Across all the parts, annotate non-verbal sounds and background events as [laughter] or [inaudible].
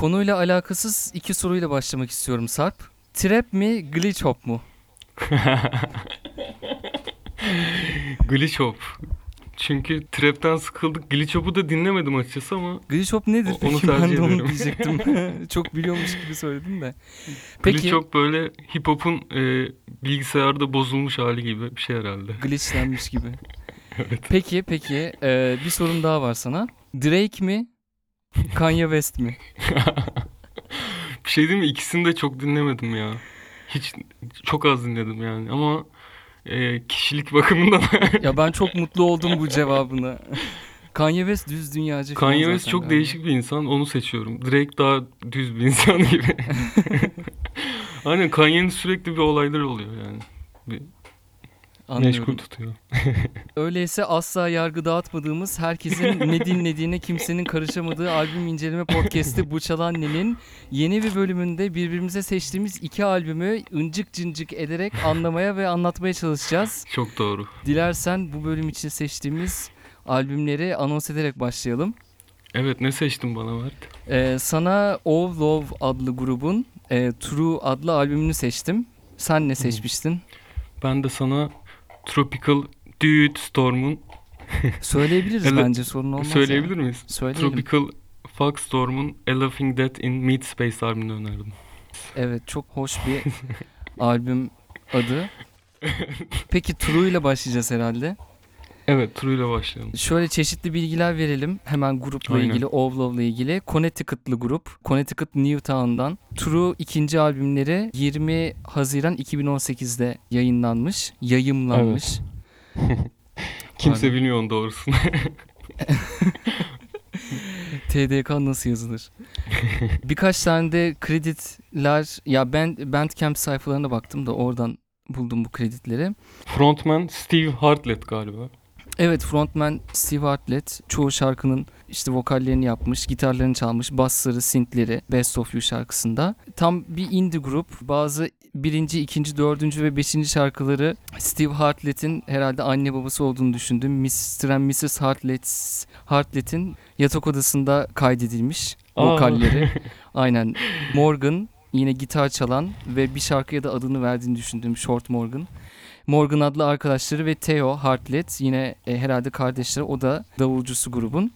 Konuyla alakasız iki soruyla başlamak istiyorum Sarp. Trap mi, glitch hop mu? [laughs] Glitch Hop. Çünkü trap'ten sıkıldık. Glitch Hop'u da dinlemedim açıkçası ama Glitch hop nedir O- onu? Ben de onu diyecektim. [laughs] [laughs] Çok biliyormuş gibi söyledin de. Glitch Peki Hop böyle hip hop'un e, bilgisayarda bozulmuş hali gibi bir şey herhalde. glitchlenmiş gibi. Evet. Peki peki e, bir sorum daha var sana. Drake mi, [laughs] Kanye West mi? [laughs] bir şey değil mi? İkisini de çok dinlemedim ya. Hiç çok az dinledim yani ama e, kişilik bakımından [laughs] Ya ben çok mutlu oldum bu cevabına. Kanye West düz dünyacı Kanye West çok galiba. değişik bir insan. Onu seçiyorum. Drake daha düz bir insan gibi. Aynen Kanye'nin sürekli bir olaylar oluyor yani. Bir Anlıyorum. meşgul tutuyor. [laughs] Öyleyse asla yargı dağıtmadığımız, herkesin ne dinlediğine kimsenin karışamadığı albüm inceleme podcast'i Bu Çalanne'nin yeni bir bölümünde birbirimize seçtiğimiz iki albümü ıncık cıncık ederek anlamaya ve anlatmaya çalışacağız. Çok doğru. Dilersen bu bölüm için seçtiğimiz albümleri anons ederek başlayalım. Evet ne seçtin bana Mert? Ee, sana Oh Love adlı grubun e, True adlı albümünü seçtim. Sen ne seçmiştin? Ben de sana Tropical Dude Storm'un [laughs] Söyleyebiliriz Ele- bence sorun olmaz. söyleyebilir ya. miyiz? Söyleyelim. Tropical Fuck Storm'un A Laughing Death in Mid Space albümünü önerdim. Evet çok hoş bir albüm adı. [laughs] Peki True ile başlayacağız herhalde. Evet True ile başlayalım. Şöyle çeşitli bilgiler verelim hemen grupla Aynen. ilgili, Ovlov'la ilgili. Connecticut'lı grup. Connecticut Newtown'dan. True ikinci albümleri 20 Haziran 2018'de yayınlanmış, yayımlanmış. [laughs] Kimse Pardon. bilmiyor onun doğrusunu. [laughs] TDK nasıl yazılır? [laughs] Birkaç tane de kreditler, ya ben Bandcamp sayfalarına baktım da oradan buldum bu kreditleri. Frontman Steve Hartlett galiba. Evet frontman Steve Hartlett çoğu şarkının işte vokallerini yapmış, gitarlarını çalmış, bassları, synthleri Best of You şarkısında. Tam bir indie grup. Bazı birinci, ikinci, dördüncü ve beşinci şarkıları Steve Hartlett'in herhalde anne babası olduğunu düşündüm. Mr. and Mrs. Hartlett, Hartlett'in yatak odasında kaydedilmiş Aa. vokalleri. [laughs] Aynen. Morgan yine gitar çalan ve bir şarkıya da adını verdiğini düşündüğüm Short Morgan. Morgan adlı arkadaşları ve Theo Hartlett yine e, herhalde kardeşleri o da davulcusu grubun.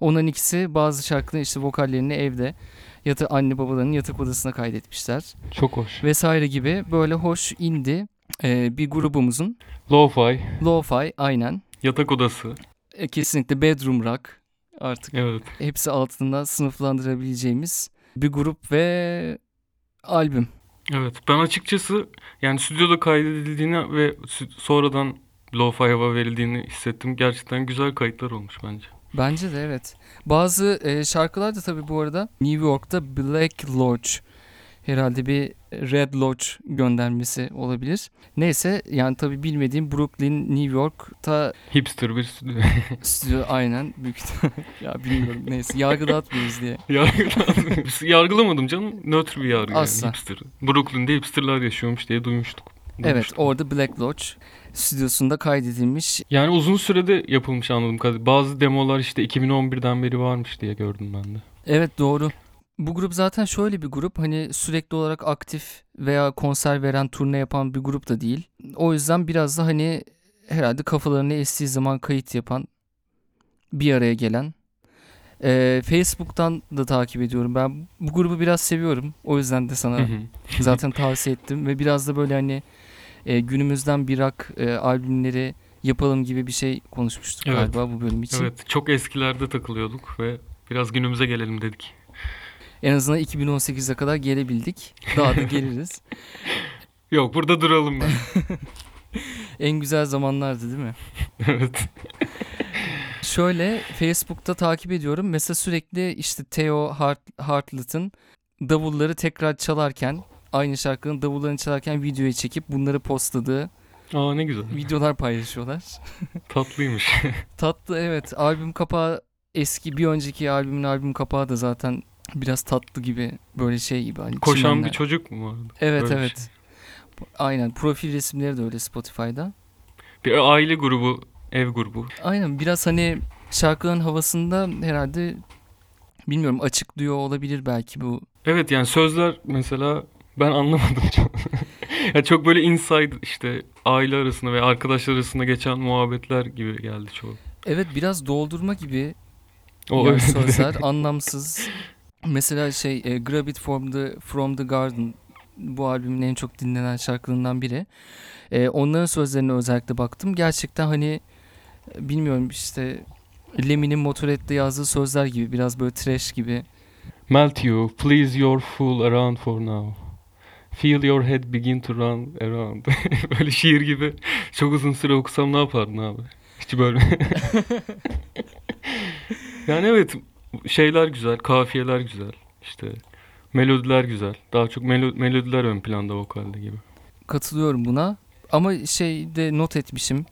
Onların ikisi bazı şarkıların işte vokallerini evde ya da anne babalarının yatak odasına kaydetmişler Çok hoş. vesaire gibi böyle hoş indie e, bir grubumuzun Lo-fi, lo-fi aynen yatak odası. e, kesinlikle bedroom rock artık Evet. hepsi altında sınıflandırabileceğimiz bir grup ve albüm. Evet. Ben açıkçası yani stüdyoda kaydedildiğini ve sonradan lo-fi hava verildiğini hissettim. Gerçekten güzel kayıtlar olmuş bence. Bence de evet. Bazı e, şarkılar da tabii bu arada New York'ta Black Lodge herhalde bir Red Lodge göndermesi olabilir. Neyse yani tabii bilmediğim Brooklyn, New York'ta Hipster bir stüdyo. [laughs] stüdyo aynen büyük [laughs] ya bilmiyorum neyse yargı dağıtmıyoruz diye. [laughs] Yargılamadım. Yargılamadım canım. Nötr bir yargı. Asla. Yani. Hipster. Brooklyn'de hipsterlar yaşıyormuş diye duymuştuk. Evet Duymuştuk. orada Black Lodge stüdyosunda kaydedilmiş. Yani uzun sürede yapılmış kadarıyla. Bazı demolar işte 2011'den beri varmış diye gördüm ben de. Evet doğru. Bu grup zaten şöyle bir grup hani sürekli olarak aktif veya konser veren turne yapan bir grup da değil. O yüzden biraz da hani herhalde kafalarına estiği zaman kayıt yapan bir araya gelen. Ee, Facebook'tan da takip ediyorum. Ben bu grubu biraz seviyorum. O yüzden de sana [laughs] zaten tavsiye ettim ve biraz da böyle hani e, günümüzden bir rock e, albümleri yapalım gibi bir şey konuşmuştuk Evet. galiba bu bölüm için. evet çok eskilerde takılıyorduk ve biraz günümüze gelelim dedik. En azından 2018'e kadar gelebildik. Daha da geliriz. [laughs] Yok burada duralım ben. [laughs] en güzel zamanlardı değil mi? [laughs] evet. Şöyle Facebook'ta takip ediyorum. Mesela sürekli işte Theo Hart, Hartlett'ın davulları tekrar çalarken aynı şarkının davullarını çalarken videoya çekip bunları postladığı Aa ne güzel. videolar paylaşıyorlar. Tatlıymış. Tatlı evet. Albüm kapağı eski bir önceki albümün albüm kapağı da zaten biraz tatlı gibi böyle şey gibi hani Koşan çimenler. bir çocuk mu vardı? Evet Böyle evet. şey. Aynen profil resimleri de öyle Spotify'da. Bir aile grubu, ev grubu. Aynen biraz hani şarkıların havasında herhalde Bilmiyorum açıklıyor olabilir belki bu. Evet yani sözler mesela ben anlamadım çok. [laughs] ya çok böyle inside işte aile arasında ve arkadaşlar arasında geçen muhabbetler gibi geldi çoğu. Evet biraz doldurma gibi O yani sözler [laughs] anlamsız. Mesela şey e, Grab It From The, From the Garden bu albümün en çok dinlenen şarkılarından biri. E, onların sözlerine özellikle baktım. Gerçekten hani e, bilmiyorum işte Lemmy'nin Motorhead'de yazdığı sözler gibi biraz böyle trash gibi. Melt you, please your fool around for now. Feel your head begin to run around. [laughs] böyle şiir gibi çok uzun süre okusam ne yapardın abi? Hiç böyle. [laughs] yani evet şeyler güzel, kafiyeler güzel. işte melodiler güzel. Daha çok melo- melodiler ön planda vokalde gibi. Katılıyorum buna. Ama şeyde not etmişim.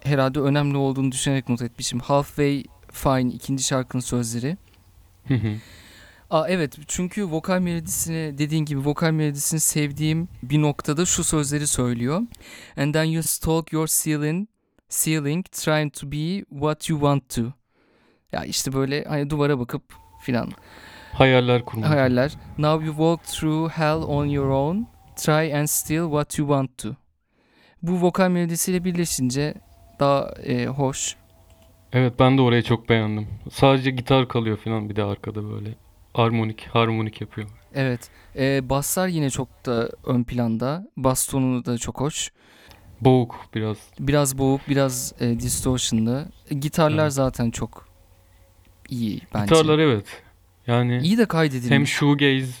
Herhalde önemli olduğunu düşünerek not etmişim. Halfway Fine ikinci şarkının sözleri. Hı hı. Aa evet çünkü vokal melodisini dediğin gibi vokal melodisini sevdiğim bir noktada şu sözleri söylüyor. And then you stalk your ceiling, ceiling trying to be what you want to. Ya işte böyle hani duvara bakıp filan Hayaller kurmak. hayaller. Now you walk through hell on your own, try and steal what you want to. Bu vokal melodisiyle birleşince daha e, hoş. Evet ben de orayı çok beğendim. Sadece gitar kalıyor falan bir de arkada böyle. Harmonik, harmonik yapıyor. Evet. E, basslar yine çok da ön planda. Bas tonu da çok hoş. Boğuk biraz. Biraz boğuk, biraz e, distortion'lı. Gitarlar Evet. zaten çok iyi bence. Gitarlar evet. Yani iyi de kaydedilmiş. hem shoegaze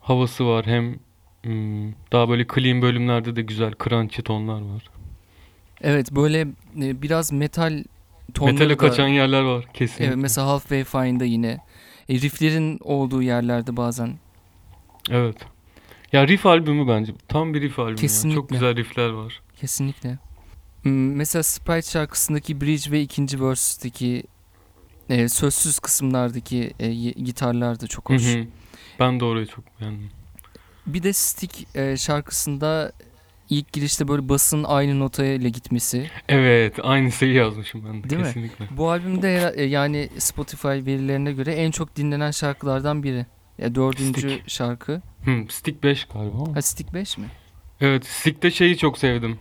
havası var hem hmm, daha böyle clean bölümlerde de güzel crunchy tonlar var. Evet, böyle e, biraz metal tonları Metale da- kaçan yerler var kesinlikle. Evet, mesela Halfway Fine'da yine. E, rifflerin olduğu yerlerde bazen. Evet. Ya riff albümü bence. Tam bir riff albümü. ya. Kesinlikle. Çok güzel riffler var. Kesinlikle. Hmm, Mesela Sprite şarkısındaki bridge ve ikinci verse'deki e, sözsüz kısımlardaki e, gitarlar da çok Hı hoş. hı. Ben de orayı çok beğendim. Bir de Stick e, şarkısında ilk girişte böyle basın aynı notaya ile gitmesi. Evet, aynı şeyi yazmışım ben de Değil mi? kesinlikle. Bu albümde e, yani Spotify verilerine göre en çok dinlenen şarkılardan biri. Ya dördüncü Stick. şarkı. Hı, Stick 5 galiba. Ha Stick 5 mi? Evet, Stick'te şeyi çok sevdim.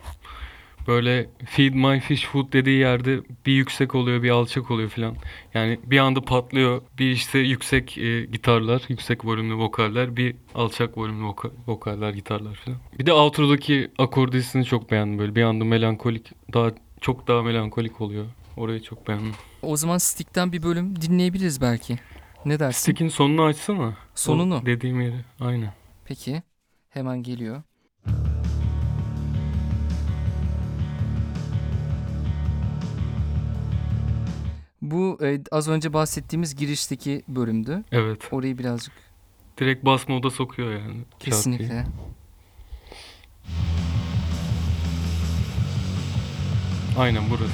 Böyle feed my fish food dediği yerde bir yüksek oluyor, bir alçak oluyor filan. Yani bir anda patlıyor. Bir işte yüksek e, gitarlar, yüksek volümlü vokaller, bir alçak volümlü voka- vokaller, gitarlar filan. Bir de outro'daki akordisini çok beğendim böyle. Bir anda melankolik, daha çok daha melankolik oluyor. Orayı çok beğendim. O zaman Stick'ten bir bölüm dinleyebiliriz belki. Ne dersin? Stick'in sonunu açsana. Sonunu. O dediğim yeri. Aynen. Peki. Hemen geliyor. Bu e, az önce bahsettiğimiz girişteki bölümdü. Evet. Orayı birazcık Direkt bas moda sokuyor yani. şarkıyı. kesinlikle. Aynen burası. [laughs]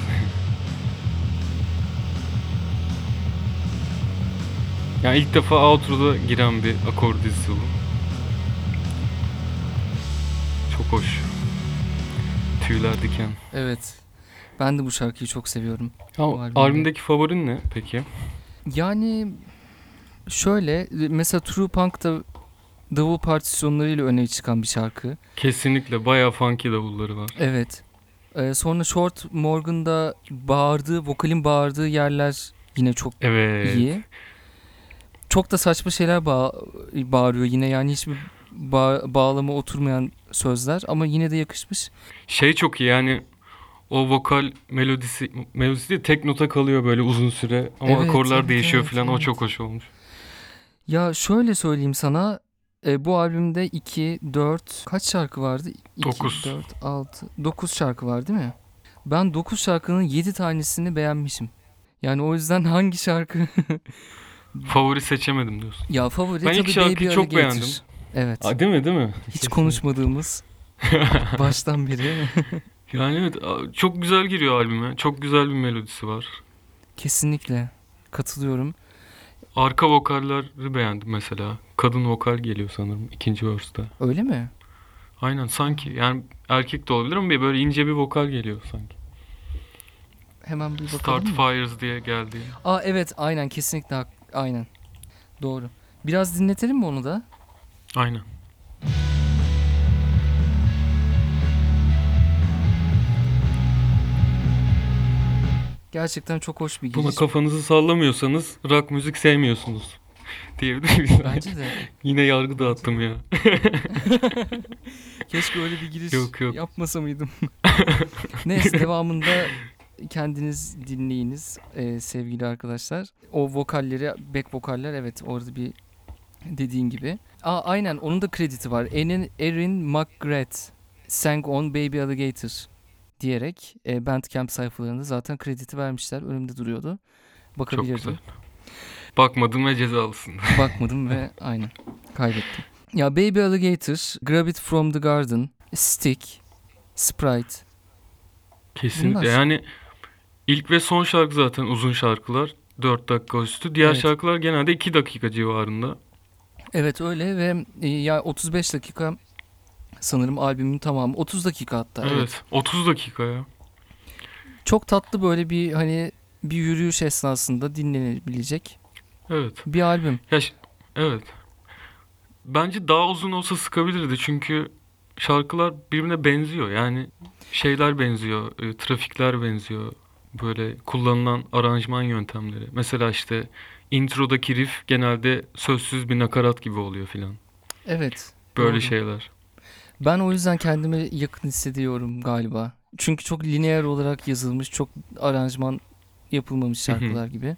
yani ilk defa outro'da giren bir akor dizisi bu. Çok hoş. Tüyler diken. Evet. Ben de bu şarkıyı çok seviyorum. Ya, albümde. albümdeki favorin ne peki? Yani şöyle mesela True Punk'ta davul partisyonlarıyla öne çıkan bir şarkı. Kesinlikle bayağı funky davulları var. Evet. Ee, sonra Short Morgan'da bağırdığı, vokalin bağırdığı yerler yine çok Evet. iyi. Çok da saçma şeyler bağ- bağırıyor yine yani hiçbir bağ- bağlama oturmayan sözler ama yine de yakışmış. Şey çok iyi yani o vokal melodisi melodisi değil, tek nota kalıyor böyle uzun süre ama Evet, akorlar evet, değişiyor evet, falan o evet. çok hoş olmuş. Ya şöyle söyleyeyim sana e, bu albümde 2, 4 kaç şarkı vardı? 2, Dokuz. 4, 6, 9 şarkı var değil mi? Ben 9 şarkının 7 tanesini beğenmişim. Yani o yüzden [laughs] hangi şarkı? Favori seçemedim diyorsun. ya favori Ben ilk tabii şarkıyı Baby çok Alligator. beğendim. Evet. Aa, değil mi değil mi? Hiç konuşmadığımız [laughs] baştan beri. Yani evet çok güzel giriyor albüme. Çok güzel bir melodisi var. Kesinlikle katılıyorum. Arka vokalleri beğendim mesela. Kadın vokal geliyor sanırım ikinci verse'te. Öyle mi? Aynen sanki yani erkek de olabilir ama böyle ince bir vokal geliyor sanki. Hemen bir bakalım Start mı? Fires diye geldi. Aa evet aynen kesinlikle aynen. Doğru. Biraz dinletelim mi onu da? Aynen. Gerçekten çok hoş bir Buna giriş. kafanızı sallamıyorsanız rock müzik sevmiyorsunuz. [laughs] Diyebilir miyiz? Bence de. Yine yargı dağıttım ya. [laughs] Keşke öyle bir giriş Yok, yok. yapmasa mıydım? [laughs] Neyse devamında kendiniz dinleyiniz e, sevgili arkadaşlar. O vokalleri, back vokaller evet orada bir dediğin gibi. Aa, aynen onun da krediti var. Erin, Erin McGrath sang on Baby Alligator diyerek e, Bandcamp sayfalarında zaten krediti vermişler. Önümde duruyordu. Çok Bakabilirdim. güzel. Bakmadım ve cezalısın. [laughs] Bakmadım ve aynen kaybettim. Ya Baby Alligator, Grab It From The Garden, Stick, Sprite. Kesinlikle. Bunlar. Yani ilk ve son şarkı zaten uzun şarkılar. 4 dakika üstü. Diğer Evet. şarkılar genelde 2 dakika civarında. Evet öyle ve e, ya 35 dakika sanırım albümün tamamı 30 dakika hatta. Evet. Evet. 30 dakika ya. Çok tatlı böyle bir hani bir yürüyüş esnasında dinlenebilecek Evet. bir albüm. Ya evet. Bence daha uzun olsa sıkabilirdi çünkü şarkılar birbirine benziyor. Yani şeyler benziyor, e, trafikler benziyor. Böyle kullanılan aranjman yöntemleri. Mesela işte introdaki riff genelde sözsüz bir nakarat gibi oluyor filan. Evet. Böyle doğru. şeyler. Ben o yüzden kendimi yakın hissediyorum galiba. Çünkü çok lineer olarak yazılmış, çok aranjman yapılmamış şarkılar gibi.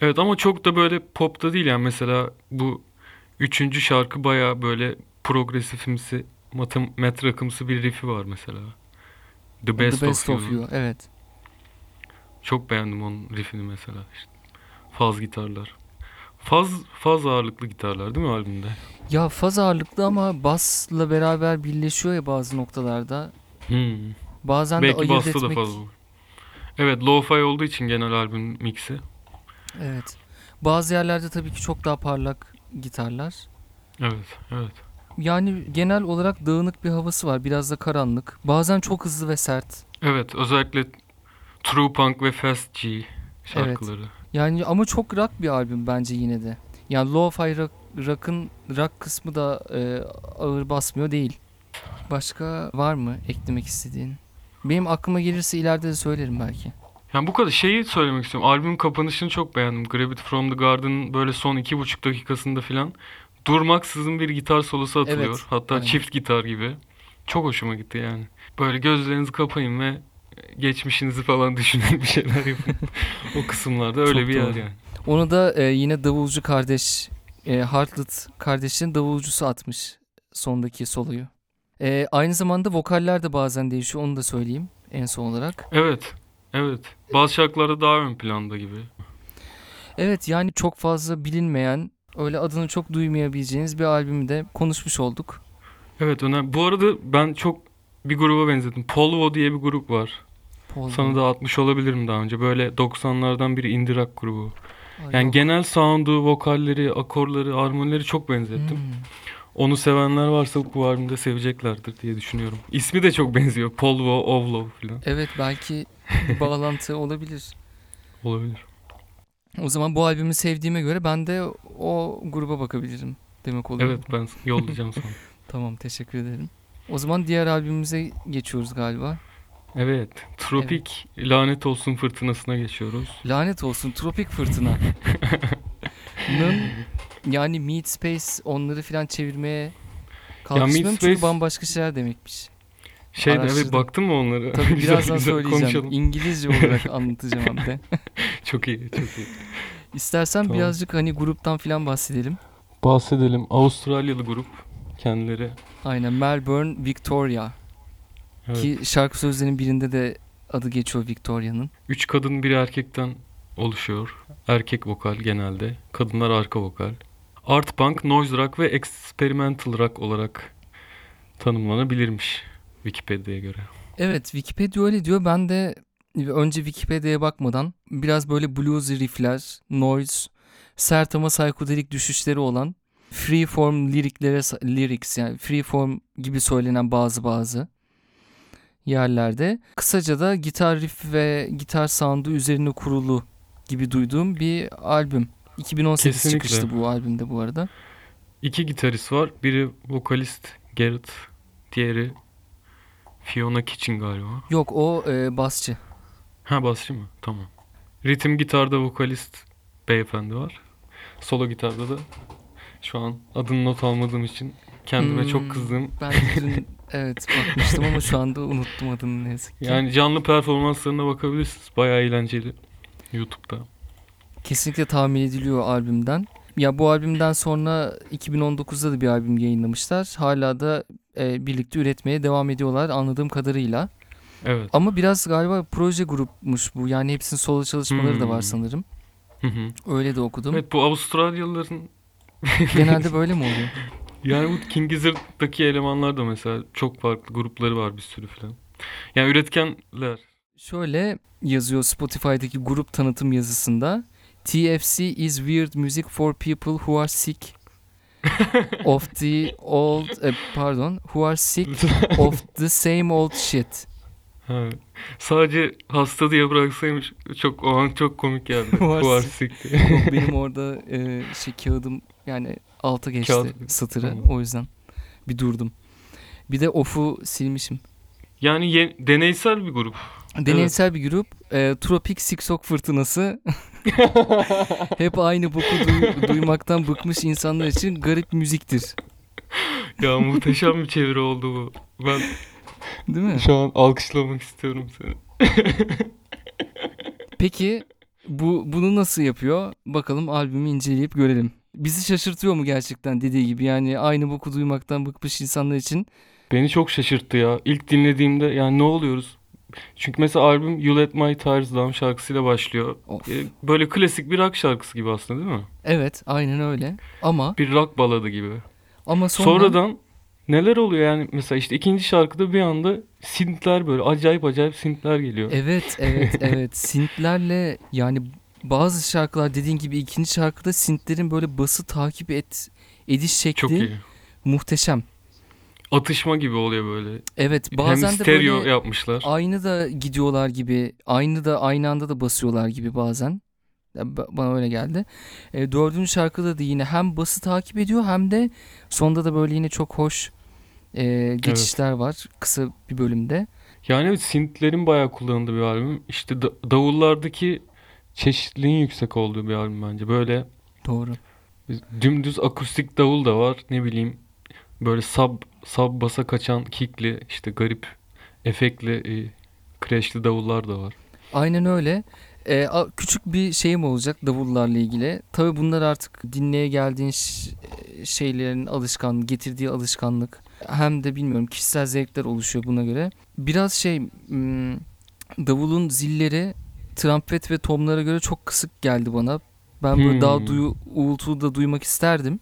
Evet ama çok da böyle popta değil yani mesela bu üçüncü şarkı baya böyle progresifimsi, matem met rakımsı bir riffi var mesela. The Best, The Best of, of You. You. Evet. Çok beğendim onun riffini mesela. İşte faz gitarlar. Faz faz ağırlıklı gitarlar değil mi albümde? Ya faz ağırlıklı ama basla beraber birleşiyor ya bazı noktalarda. Hmm. Bazen de Belki ayırt bastı etmek. da fazla. Evet, lo-fi olduğu için genel albüm mixi. Evet. Bazı yerlerde tabii ki çok daha parlak gitarlar. Evet, evet. Yani genel olarak dağınık bir havası var. Biraz da karanlık. Bazen çok hızlı ve sert. Evet, özellikle True Punk ve Fast G şarkıları. Yani ama çok rock bir albüm bence yine de. Yani lo-fi rock, rock'ın rock kısmı da e, ağır basmıyor değil. Başka var mı eklemek istediğin? Benim aklıma gelirse ileride de söylerim belki. Yani bu kadar şeyi söylemek istiyorum. Albüm kapanışını çok beğendim. Grab It From The Garden'ın böyle son iki buçuk dakikasında filan durmaksızın bir gitar solosu atılıyor. Evet, Hatta aynen. çift gitar gibi. Çok hoşuma gitti yani. Böyle gözlerinizi kapayın ve geçmişinizi falan düşünün bir şeyler yapın. [laughs] o kısımlarda öyle Çok bir yer doğru. yani. Onu da e, yine davulcu kardeş e, Hartlet kardeşin davulcusu atmış sondaki soloyu. E, aynı zamanda vokaller de bazen değişiyor onu da söyleyeyim en son olarak. Evet. Evet. Bazı şarkılarda daha ön planda gibi. Evet yani çok fazla bilinmeyen öyle adını çok duymayabileceğiniz bir albümü de konuşmuş olduk. Evet önemli. Bu arada ben çok bir gruba benzedim. Polvo diye bir grup var. Paul Sana da atmış olabilirim daha önce. Böyle 90'lardan bir indie rock grubu. Ay, Yani yok. genel sound'u, vokalleri, akorları, armonileri çok benzettim. Hmm. Onu sevenler varsa bu albümde seveceklerdir diye düşünüyorum. İsmi de çok benziyor. Polvo, Ovlo falan Evet belki bir [laughs] bağlantı olabilir. olabilir. O zaman bu albümü sevdiğime göre ben de o gruba bakabilirim demek oluyor. Evet ben yollayacağım sana. [laughs] Tamam teşekkür ederim. O zaman diğer albümümüze geçiyoruz galiba. Evet. Tropik Lanet Olsun Fırtınasına geçiyoruz. Lanet olsun Tropik Fırtına. [laughs] Nın yani Meat Space onları filan çevirmeye kalkışmıyorum çünkü Space- bambaşka şeyler demekmiş. Şey de evet baktın mı onları? Tabii [laughs] Güzel birazdan güzel söyleyeceğim. konuşalım. İngilizce olarak anlatacağım hem de. [laughs] Çok iyi, çok iyi. İstersen Tamam. birazcık hani gruptan filan bahsedelim. Bahsedelim. Avustralyalı grup kendileri. Aynen Melbourne Victoria. Evet. Ki şarkı sözlerinin birinde de adı geçiyor Victoria'nın. Üç kadın bir erkekten oluşuyor. Erkek vokal genelde. Kadınlar arka vokal. Art punk, noise rock ve experimental rock olarak tanımlanabilirmiş Wikipedia'ya göre. Evet Wikipedia öyle diyor. Ben de önce Wikipedia'ya bakmadan biraz böyle bluesy riffler, noise, sert ama psikodelik düşüşleri olan freeform liriklere lyrics yani freeform gibi söylenen bazı bazı yerlerde kısaca da gitar riff ve gitar sound'u üzerine kurulu gibi duyduğum bir albüm. 2018 Kesinlikle. çıkıştı bu albümde bu arada. İki gitarist var. Biri vokalist Garrett, diğeri Fiona Kitchen galiba. Yok o e, basçı. Ha basçı mı? Tamam. Ritim gitarda vokalist beyefendi var. Solo gitarda da şu an adını not almadığım için kendime Hmm, çok kızdım. Ben dün evet bakmıştım ama şu anda unuttum adını ne yazık ki. Yani canlı performanslarına bakabilirsiniz. Bayağı eğlenceli YouTube'da. Kesinlikle tahmin ediliyor albümden. Ya bu albümden sonra 2019'da da bir albüm yayınlamışlar. Hala da e, birlikte üretmeye devam ediyorlar anladığım kadarıyla. Evet. Ama biraz galiba proje grupmuş bu. Yani hepsinin solo çalışmaları da var Hmm. sanırım. Hı hı. Öyle de okudum. Evet bu Avustralyalıların [laughs] Genelde böyle mi oluyor? yani bu King Gizzard'daki elemanlar da mesela çok farklı grupları var bir sürü falan. Yani üretkenler. Şöyle yazıyor Spotify'daki grup tanıtım yazısında. TFC is weird music for people who are sick of the old e, pardon who are sick [laughs] of the same old shit. Ha. Sadece hasta diye bıraksaymış çok o an çok komik geldi. [laughs] Yok, benim orada e, şey kağıdım yani alta geçti Kağıt- satırı Tamam. o yüzden bir durdum. Bir de off'u silmişim. Yani ye- deneysel bir grup. Deneysel bir grup. E, Tropik Siksok Fırtınası. [laughs] Hep aynı boku duy- duymaktan bıkmış insanlar için garip müziktir. Ya muhteşem bir çeviri oldu bu. Ben Değil mi? şu an alkışlamak istiyorum seni. [laughs] Peki bu bunu nasıl yapıyor? Bakalım albümü inceleyip görelim. Bizi şaşırtıyor mu gerçekten dediği gibi? Yani aynı boku duymaktan bıkmış insanlar için. Beni çok şaşırttı ya. İlk dinlediğimde yani ne oluyoruz? Çünkü mesela albüm You Let My Tires Down şarkısıyla başlıyor. Of. Ee, Böyle klasik bir rock şarkısı gibi aslında değil mi? Evet, aynen öyle. Ama Bir rock baladı gibi. ama sonra Sonradan neler oluyor yani mesela işte ikinci şarkıda bir anda synthler böyle acayip acayip synthler geliyor. Evet, evet, [laughs] evet. Synthlerle yani bazı şarkılar dediğin gibi ikinci şarkıda synthlerin böyle bası takip et ediş şekli Çok iyi. muhteşem. Atışma gibi oluyor böyle. Evet, bazen Hem de böyle yapmışlar. aynı da gidiyorlar gibi, aynı da aynı anda da basıyorlar gibi bazen. Bana öyle geldi. E, dördüncü şarkıda da yine hem bası takip ediyor hem de sonda da böyle yine çok hoş e, geçişler var kısa bir bölümde. Yani evet synthlerin bayağı kullanıldığı bir albüm. İşte da- davullardaki çeşitliliğin yüksek olduğu bir albüm bence. Böyle Doğru. dümdüz akustik davul da var. Ne bileyim böyle sub sub basa kaçan kickli işte garip efektli e, crashli davullar da var. Aynen öyle. Ee, küçük bir şeyim olacak davullarla ilgili. Tabii bunlar artık dinleye geldiğin ş- şeylerin alışkan, getirdiği alışkanlık. Hem de bilmiyorum kişisel zevkler oluşuyor buna göre. Biraz şey hmm, davulun zilleri trompet ve tomlara göre çok kısık geldi bana. Ben böyle Hmm. daha duyu, uğultu da duymak isterdim.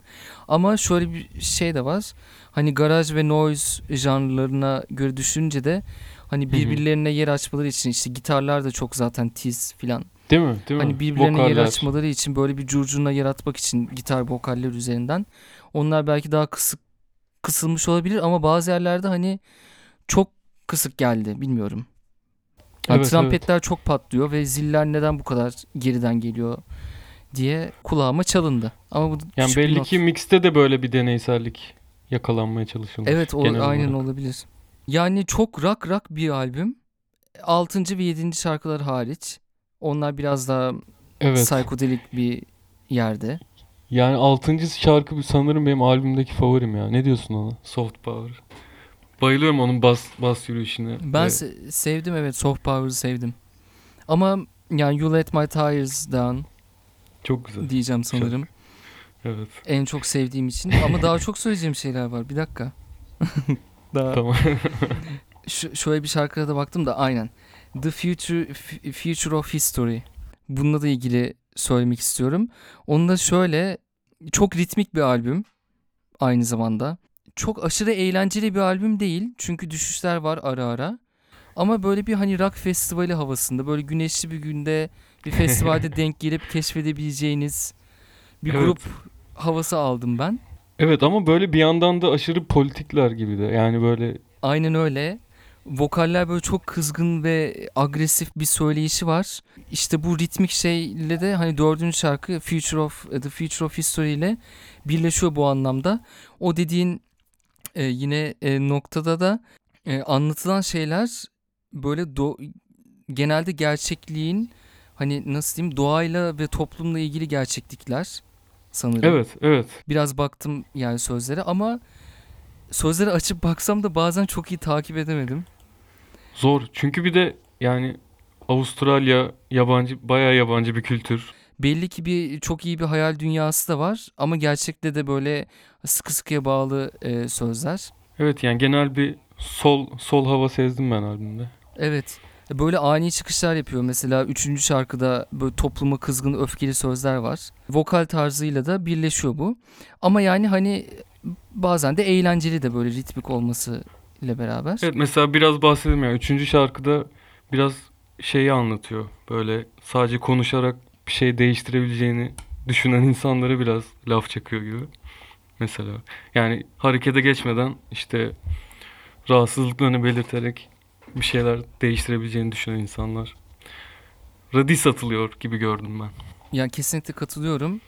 Ama şöyle bir şey de var. Hani garaj ve noise janrlarına göre düşününce de hani birbirlerine yer açmaları için işte gitarlar da çok zaten tiz filan. Değil mi? Değil mi? Hani birbirlerine yer Vokaller. açmaları için böyle bir curcuna yaratmak için gitar vokaller üzerinden. Onlar belki daha kısık kısılmış olabilir ama bazı yerlerde hani çok kısık geldi bilmiyorum. Yani Evet, trompetler çok patlıyor ve ziller neden bu kadar geriden geliyor diye kulağıma çalındı. Ama bu Yani belli ki mixte de böyle bir deneysellik yakalanmaya çalışılmış. Evet o, aynen olarak. olabilir. Yani çok rock rock bir albüm. 6. ve 7. şarkılar hariç. Onlar biraz daha Evet. psikodelik bir yerde. Yani 6. şarkı sanırım benim albümdeki favorim ya. Ne diyorsun ona? Soft Power. Bayılıyorum onun bas bas yürüyüşüne. Ben Ve- se- sevdim evet Soft Power'ı sevdim. Ama yani You Let My Tires Down çok güzel. diyeceğim sanırım. Evet. En çok sevdiğim için. Ama daha çok söyleyeceğim şeyler var. Bir dakika. [laughs] daha Tamam. [laughs] Ş- şöyle bir şarkıya da baktım da aynen. The Future Future of History. Bununla da ilgili söylemek istiyorum. Onu da şöyle çok ritmik bir albüm aynı zamanda. Çok aşırı eğlenceli bir albüm değil. Çünkü düşüşler var ara ara. Ama böyle bir hani rock festivali havasında böyle güneşli bir günde bir festivalde [laughs] denk gelip keşfedebileceğiniz bir Evet. grup havası aldım ben. Evet ama böyle bir yandan da aşırı politikler gibi de. Yani böyle Aynen öyle. Vokaller böyle çok kızgın ve agresif bir söyleyişi var. İşte bu ritmik şeyle de hani dördüncü şarkı Future of The Future of History ile birleşiyor bu anlamda. O dediğin e, yine e, noktada da e, anlatılan şeyler böyle do- genelde gerçekliğin hani nasıl diyeyim doğayla ve toplumla ilgili gerçeklikler sanırım. Evet, evet. Biraz baktım yani sözlere ama sözleri açıp baksam da bazen çok iyi takip edemedim. Zor. Çünkü bir de yani Avustralya yabancı, bayağı yabancı bir kültür. Belli ki bir çok iyi bir hayal dünyası da var ama gerçekte de böyle sıkı sıkıya bağlı e, sözler. Evet yani genel bir sol sol hava sezdim ben albümde. Evet. Böyle ani çıkışlar yapıyor. Mesela üçüncü şarkıda böyle topluma kızgın, öfkeli sözler var. Vokal tarzıyla da birleşiyor bu. Ama yani hani bazen de eğlenceli de böyle ritmik olması ile beraber. Evet mesela biraz bahsedeyim ya. Üçüncü şarkıda biraz şeyi anlatıyor. Böyle sadece konuşarak bir şey değiştirebileceğini düşünen insanlara biraz laf çakıyor gibi. Mesela yani harekete geçmeden işte rahatsızlıklarını belirterek bir şeyler değiştirebileceğini düşünen insanlar. Radis atılıyor gibi gördüm ben. Yani kesinlikle katılıyorum.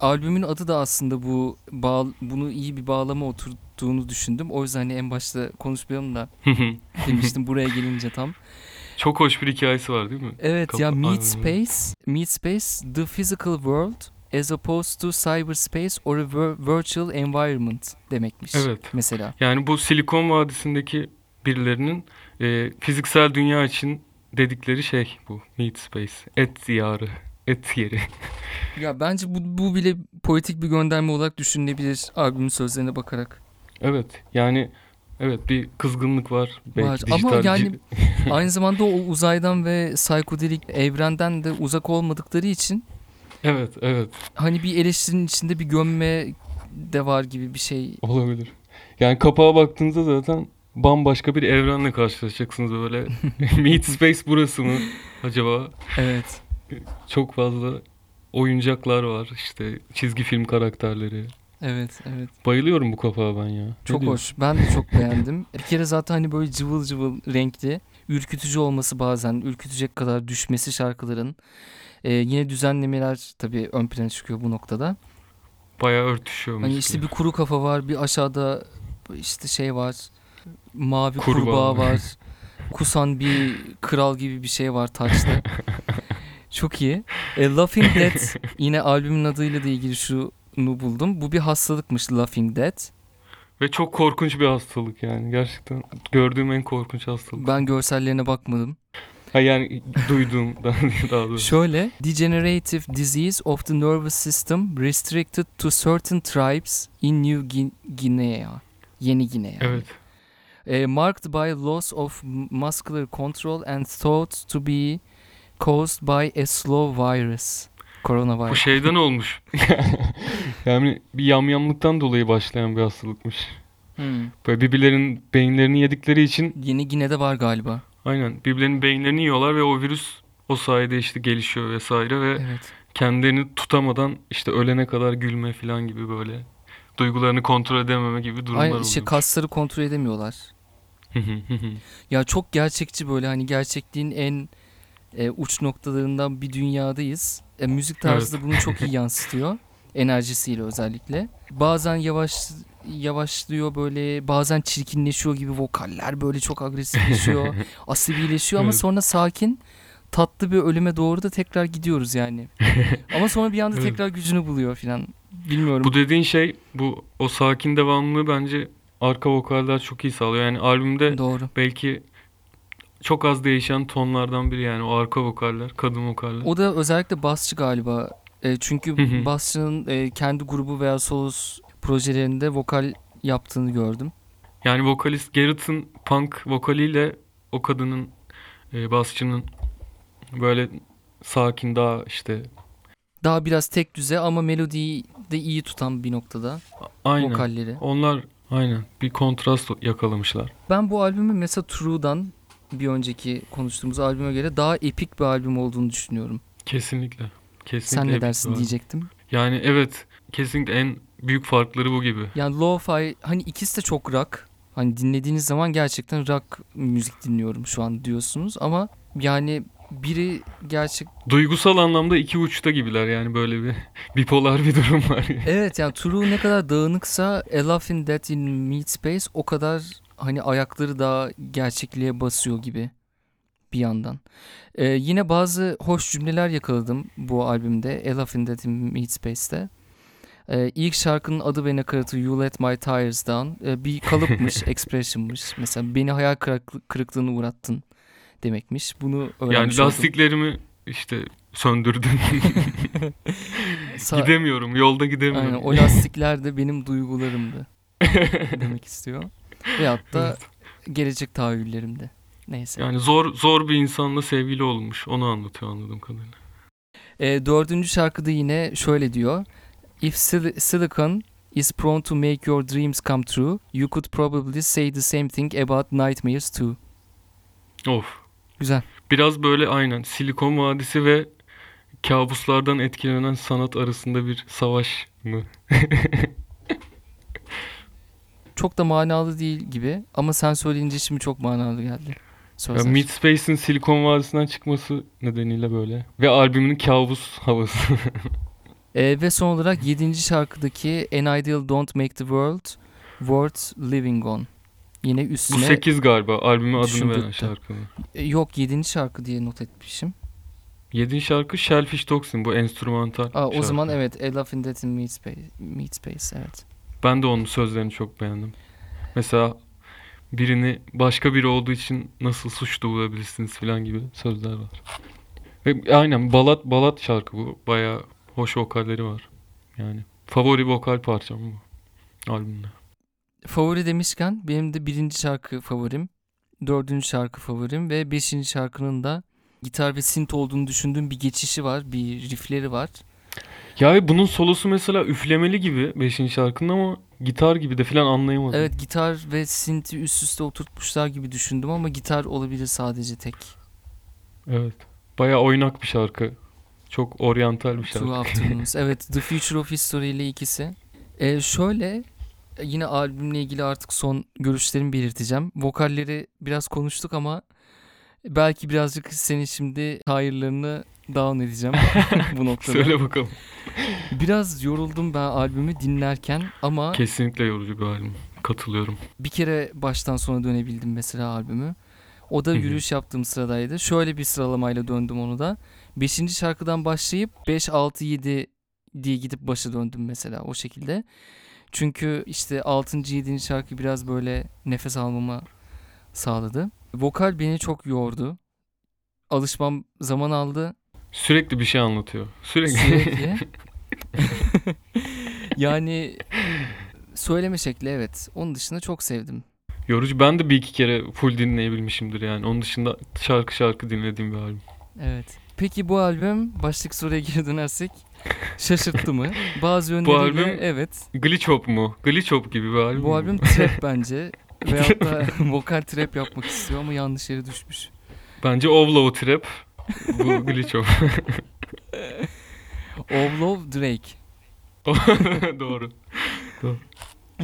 Albümün adı da aslında bu bağ, bunu iyi bir bağlama oturttuğunu düşündüm. O yüzden hani en başta konuşmayalım da demiştim buraya [laughs] gelince tam. Çok hoş bir hikayesi var değil mi? Evet Kapa- ya Meet. Space, Meet Space, the physical world as opposed to cyberspace or a vir- virtual environment demekmiş. Evet. Mesela. Yani bu Silikon Vadisi'ndeki birilerinin e, fiziksel dünya için dedikleri şey bu. Meet Space. Et diyarı. Et yeri. [laughs] Ya bence bu, bu bile politik bir gönderme olarak düşünülebilir albümün sözlerine bakarak. Evet. Yani evet bir kızgınlık var. Belki Var. dijital Ama yani [laughs] aynı zamanda o uzaydan ve psikodelik evrenden de uzak olmadıkları için Evet, evet. hani bir eleştirinin içinde bir gömme de var gibi bir şey. Olabilir. Yani kapağa baktığınızda zaten bambaşka bir evrenle karşılaşacaksınız böyle. [laughs] Meet Space burası mı acaba? Evet. Çok fazla oyuncaklar var. işte çizgi film karakterleri. Evet, evet. Bayılıyorum bu kapağa ben ya. Ne Çok diyorsun? hoş. Ben de çok beğendim. [laughs] Bir kere zaten hani böyle cıvıl cıvıl renkli, ürkütücü olması bazen, ürkütecek kadar düşmesi şarkıların. Ee, yine düzenlemeler tabii ön plana çıkıyor bu noktada. Bayağı örtüşüyormuş. Hani işte bir kuru kafa var, bir aşağıda işte şey var, mavi Kurbağa. kurbağa var, kusan bir kral gibi bir şey var taçlı. [laughs] Çok iyi. E, Laughing Dead yine albümün adıyla da ilgili şunu buldum. Bu bir hastalıkmış Laughing Dead. Ve çok korkunç bir hastalık yani. Gerçekten gördüğüm en korkunç hastalık. Ben görsellerine bakmadım. Ha yani duyduğum [laughs] daha, doğrusu. Şöyle, degenerative disease of the nervous system restricted to certain tribes in New Gui- Guinea. Yeni Gine. Evet. Eh, marked by loss of muscular control and thought to be caused by a slow virus. Bu Coronavirus. şeyden olmuş. [laughs] yani bir yamyamlıktan dolayı başlayan bir hastalıkmış. Hmm. Böyle birbirlerinin beyinlerini yedikleri için Yeni Gine'de var galiba. aynen birbirlerinin beyinlerini yiyorlar ve o virüs o sayede işte gelişiyor vesaire ve Evet. kendilerini tutamadan işte ölene kadar gülme falan gibi böyle duygularını kontrol edememe gibi durumlar Aynı oluyor. şey kasları kontrol edemiyorlar. [laughs] Ya çok gerçekçi böyle hani gerçekliğin en e, uç noktalarından bir dünyadayız. E, müzik tarzı da bunu çok iyi yansıtıyor. [laughs] Enerjisiyle özellikle. Bazen yavaş yavaşlıyor böyle bazen çirkinleşiyor gibi vokaller böyle çok agresifleşiyor. [laughs] asibileşiyor ama Evet. sonra sakin tatlı bir ölüme doğru da tekrar gidiyoruz yani. [laughs] ama sonra bir anda tekrar gücünü buluyor filan. Bilmiyorum. Bu dediğin şey bu o sakin devamlılığı bence arka vokaller çok iyi sağlıyor. Yani albümde Doğru. belki çok az değişen tonlardan biri yani o arka vokaller, kadın vokaller. O da özellikle basçı galiba. E, çünkü basçının e, kendi grubu veya solos projelerinde vokal yaptığını gördüm. Yani vokalist Garrett'ın punk vokaliyle o kadının e, basçının böyle sakin daha işte Daha biraz tek düze ama melodiyi de iyi tutan bir noktada aynen. vokalleri. Onlar aynen bir kontrast yakalamışlar. Ben bu albümü mesela True'dan bir önceki konuştuğumuz albüme göre daha epik bir albüm olduğunu düşünüyorum. Kesinlikle. Kesinlikle Sen ne dersin diyecektim. Yani evet kesinlikle en büyük farkları bu gibi. Yani lo-fi hani ikisi de çok rock Hani dinlediğiniz zaman gerçekten rock müzik dinliyorum şu an diyorsunuz ama yani biri gerçek Duygusal anlamda iki uçta gibiler yani böyle bir [laughs] bipolar bir durum var. Evet yani True ne kadar dağınıksa A Love in Death in Mid Space o kadar hani ayakları daha gerçekliğe basıyor gibi bir yandan. Ee, yine bazı hoş cümleler yakaladım bu albümde A Love in Death in Mid Space'te. Ee, ilk şarkının adı ve nakaratı You Let My Tires Down ee, bir kalıpmış, [laughs] expression'mış. Mesela beni hayal kırıklı- kırıklığına uğrattın demekmiş. Bunu öğrenmiş Yani oldum. lastiklerimi işte söndürdüm. [laughs] Gidemiyorum. Yolda gidemiyorum. Aynen, o lastikler de benim duygularımdı [laughs] demek istiyor. Veyahut da gelecek tahayyüllerimdi. Neyse. Yani zor zor bir insanla sevgili olmuş. Onu anlatıyor anladığım kadarıyla. Ee, dördüncü şarkıda yine şöyle diyor. If sil- silicon is prone to make your dreams come true, you could probably say the same thing about nightmares too. Of. Güzel. Biraz böyle aynen Silikon Vadisi ve kabuslardan etkilenen sanat arasında bir savaş mı? [laughs] Çok da manalı değil gibi ama sen söyleyince şimdi çok manalı geldi. Ya Sözler. Mid Space'in Silikon Vadisi'nden çıkması nedeniyle böyle. Ve albümün kabus havası. [laughs] Ee, ve son olarak yedinci şarkıdaki An Ideal Don't Make the World Worth Living On. Yine Bu üstüne 8 galiba. Albüme adını veren şarkının. E, Yok 7. şarkı diye not etmişim. 7. şarkı Shellfish Toxin. Bu enstrümantal Aa, o şarkı. zaman evet A Love in Death in Mid Space, Mid Space evet. Ben de onun sözlerini çok beğendim. Mesela birini başka biri olduğu için nasıl suçlu bulabilirsiniz falan gibi sözler var. Ve aynen balat balat şarkı bu. Bayağı hoş vokalleri var. Yani favori vokal parçam bu albümde. Favori demişken benim de birinci şarkı favorim, dördüncü şarkı favorim ve beşinci şarkının da gitar ve synth olduğunu düşündüğüm bir geçişi var, bir riffleri var. Ya ve bunun solosu mesela üflemeli gibi 5. şarkının ama gitar gibi de falan anlayamadım. Evet gitar ve synth'i üst üste oturtmuşlar gibi düşündüm ama gitar olabilir sadece tek. Evet. Bayağı oynak bir şarkı. Çok oryantal bir Two şarkı. Afternoons. [laughs] evet The Future of History ile ikisi. Ee, şöyle yine albümle ilgili artık son görüşlerimi belirteceğim. Vokalleri biraz konuştuk ama belki birazcık senin şimdi hayırlarını down edeceğim [laughs] bu noktada. Söyle bakalım. Biraz yoruldum ben albümü dinlerken ama Kesinlikle yorucu bir albüm. Katılıyorum. bir kere baştan sona dönebildim mesela albümü. O da yürüyüş yaptığım sıradaydı. Şöyle bir sıralamayla döndüm onu da. Beşinci şarkıdan başlayıp 5, 6, 7 diye gidip başa döndüm mesela o şekilde. Çünkü işte 6. 7. şarkı biraz böyle nefes almama sağladı. Vokal beni çok yordu. Alışmam zaman aldı. Sürekli bir şey anlatıyor. Sürekli. Sürekli. [laughs] yani söyleme şekli evet. Onun dışında çok sevdim. Yorucu. Ben de bir iki kere full dinleyebilmişimdir yani. Onun dışında şarkı şarkı dinlediğim bir albüm. Evet. Peki bu albüm başlık soruya geri dönersek şaşırttı mı? [laughs] Bazı Bu yönleriyle albüm- evet. Glitch Hop mu? Glitch Hop gibi bir albüm. Bu albüm trap bence. [laughs] Veyahut da [laughs] vokal trap yapmak istiyor ama yanlış yere düşmüş. Bence Ovlow Trap. Bu Glitch Hop. Ovlov Drake. Doğru.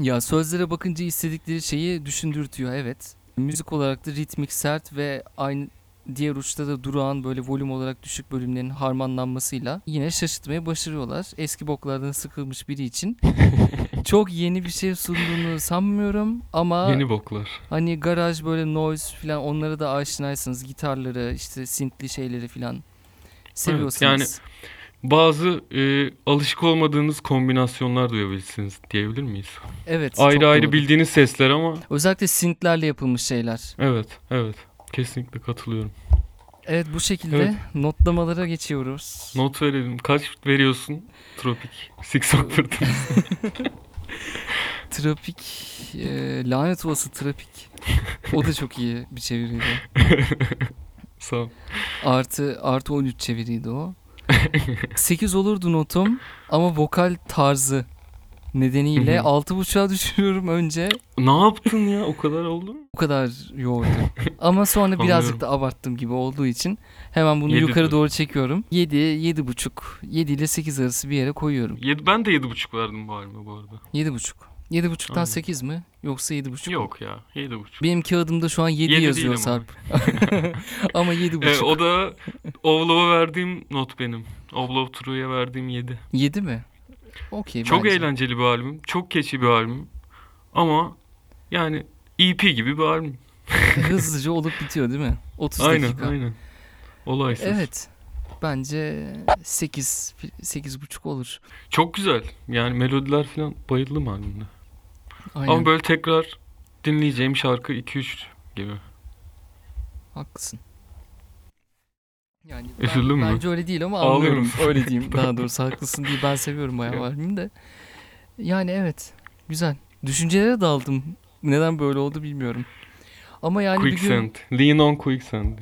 Ya sözlere bakınca istedikleri şeyi düşündürtüyor evet. Müzik olarak da ritmik sert ve aynı diğer uçta da durağan böyle volüm olarak düşük bölümlerin harmanlanmasıyla yine şaşırtmayı başarıyorlar. Eski boklardan sıkılmış biri için [laughs] çok yeni bir şey sunduğunu sanmıyorum ama Yeni boklar. hani garaj böyle noise falan onlara da aşinaysınız. Gitarları işte synthli şeyleri falan seviyorsanız. yani Bazı e, alışık olmadığınız kombinasyonlar duyabilirsiniz diyebilir miyiz? evet, ayrı ayrı doğru. bildiğiniz sesler ama Özellikle synthlerle yapılmış şeyler. evet evet kesinlikle katılıyorum. Evet bu şekilde Evet. notlamalara geçiyoruz. Not verelim. Kaç veriyorsun? Tropik. Six Fırtınası. [laughs] Trafik, e, lanet olası trafik. O da çok iyi bir çeviriydi. [laughs] Sağ ol. Artı, artı 13 çeviriydi o. 8 olurdu notum ama vokal tarzı nedeniyle Hı hı. 6.5'a [laughs] düşürüyorum önce. Ne yaptın ya? O kadar oldu mu? O kadar yordu. [laughs] Ama sonra birazcık da abarttım gibi olduğu için hemen bunu Yedi yukarı diyor. doğru çekiyorum. 7, 7.5, 7 ile 8 arası bir yere koyuyorum. Yedi, ben de yedi buçuk verdim bu albüme bu arada. 7.5. 7.5'tan Aynen. 8 mi? Yoksa 7.5 mu? Yok ya 7.5. Benim kağıdımda şu an 7, Yedi yazıyor değil ama. Sarp. [laughs] ama 7.5. E, o da Ovlov'a verdiğim not benim. Ovlov True'ya verdiğim 7. 7 mi? Okey Çok bence. eğlenceli bir albüm. Çok keçi bir albüm. Ama yani EP gibi bir albüm. [laughs] Hızlıca [laughs] olup bitiyor değil mi? 30 Aynen dakika. aynen. Olaysız. Evet. Bence 8 8.5 olur. Çok güzel. Yani melodiler falan bayıldım albümde. Aynen. Ama böyle tekrar dinleyeceğim şarkı 2-3 gibi. Haklısın. Yani Üzüldün mü? Bence öyle değil ama anlıyorum. [laughs] Öyle diyeyim. Daha doğrusu haklısın diye ben seviyorum bayağı Ya. albümü de. Yani evet. Güzel. Düşüncelere daldım. Neden böyle oldu bilmiyorum. Ama yani bir gün... Quicksand. Lean on quicksand.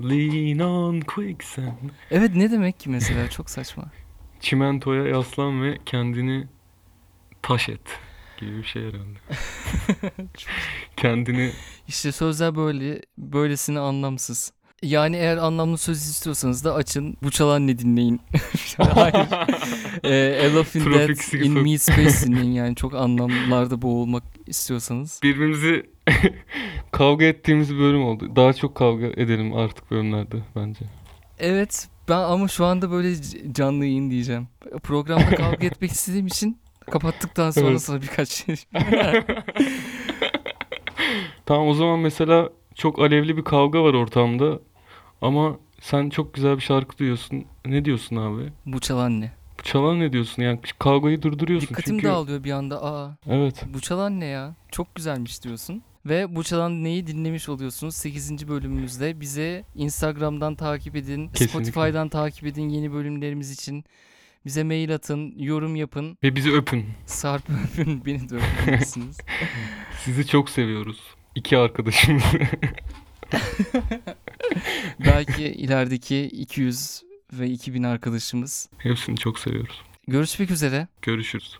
Lean on quicksand. Evet ne demek ki mesela? Çok saçma. [laughs] Çimentoya yaslan ve kendini taş et gibi bir şey herhalde. [laughs] kendini İşte sözler böyle, böylesine anlamsız. Yani eğer anlamlı söz istiyorsanız da açın Bu Çalan Ne dinleyin. [laughs] Hayır. e, A Love in Six In Me Space dinleyin yani çok anlamlarda boğulmak istiyorsanız. birbirimizi [laughs] kavga ettiğimiz bir bölüm oldu. Daha çok kavga edelim artık bölümlerde bence. Evet ben ama şu anda böyle canlı yayın diyeceğim. Programda kavga [laughs] etmek istediğim için kapattıktan sonra Evet. sana birkaç şey. Tamam o zaman mesela çok alevli bir kavga var ortamda ama sen çok güzel bir şarkı duyuyorsun. Ne diyorsun abi? Bu çalan ne? Çalan ne diyorsun? Yani kavgayı durduruyorsun Dikkatim çünkü. dağılıyor bir anda. Aa Evet. bu çalan ne ya? Çok güzelmiş diyorsun. Ve bu çalan neyi dinlemiş oluyorsunuz? 8. bölümümüzde bize Instagram'dan takip edin, Kesinlikle. Spotify'dan takip edin yeni bölümlerimiz için. Bize mail atın, yorum yapın. Ve bizi öpün. Sarp [laughs] öpün, beni de öpebilirsiniz. Sizi çok seviyoruz. İki arkadaşımız. [laughs] [laughs] Belki ilerideki 200 ve 2000 arkadaşımız. Hepsini çok seviyoruz. Görüşmek üzere. Görüşürüz.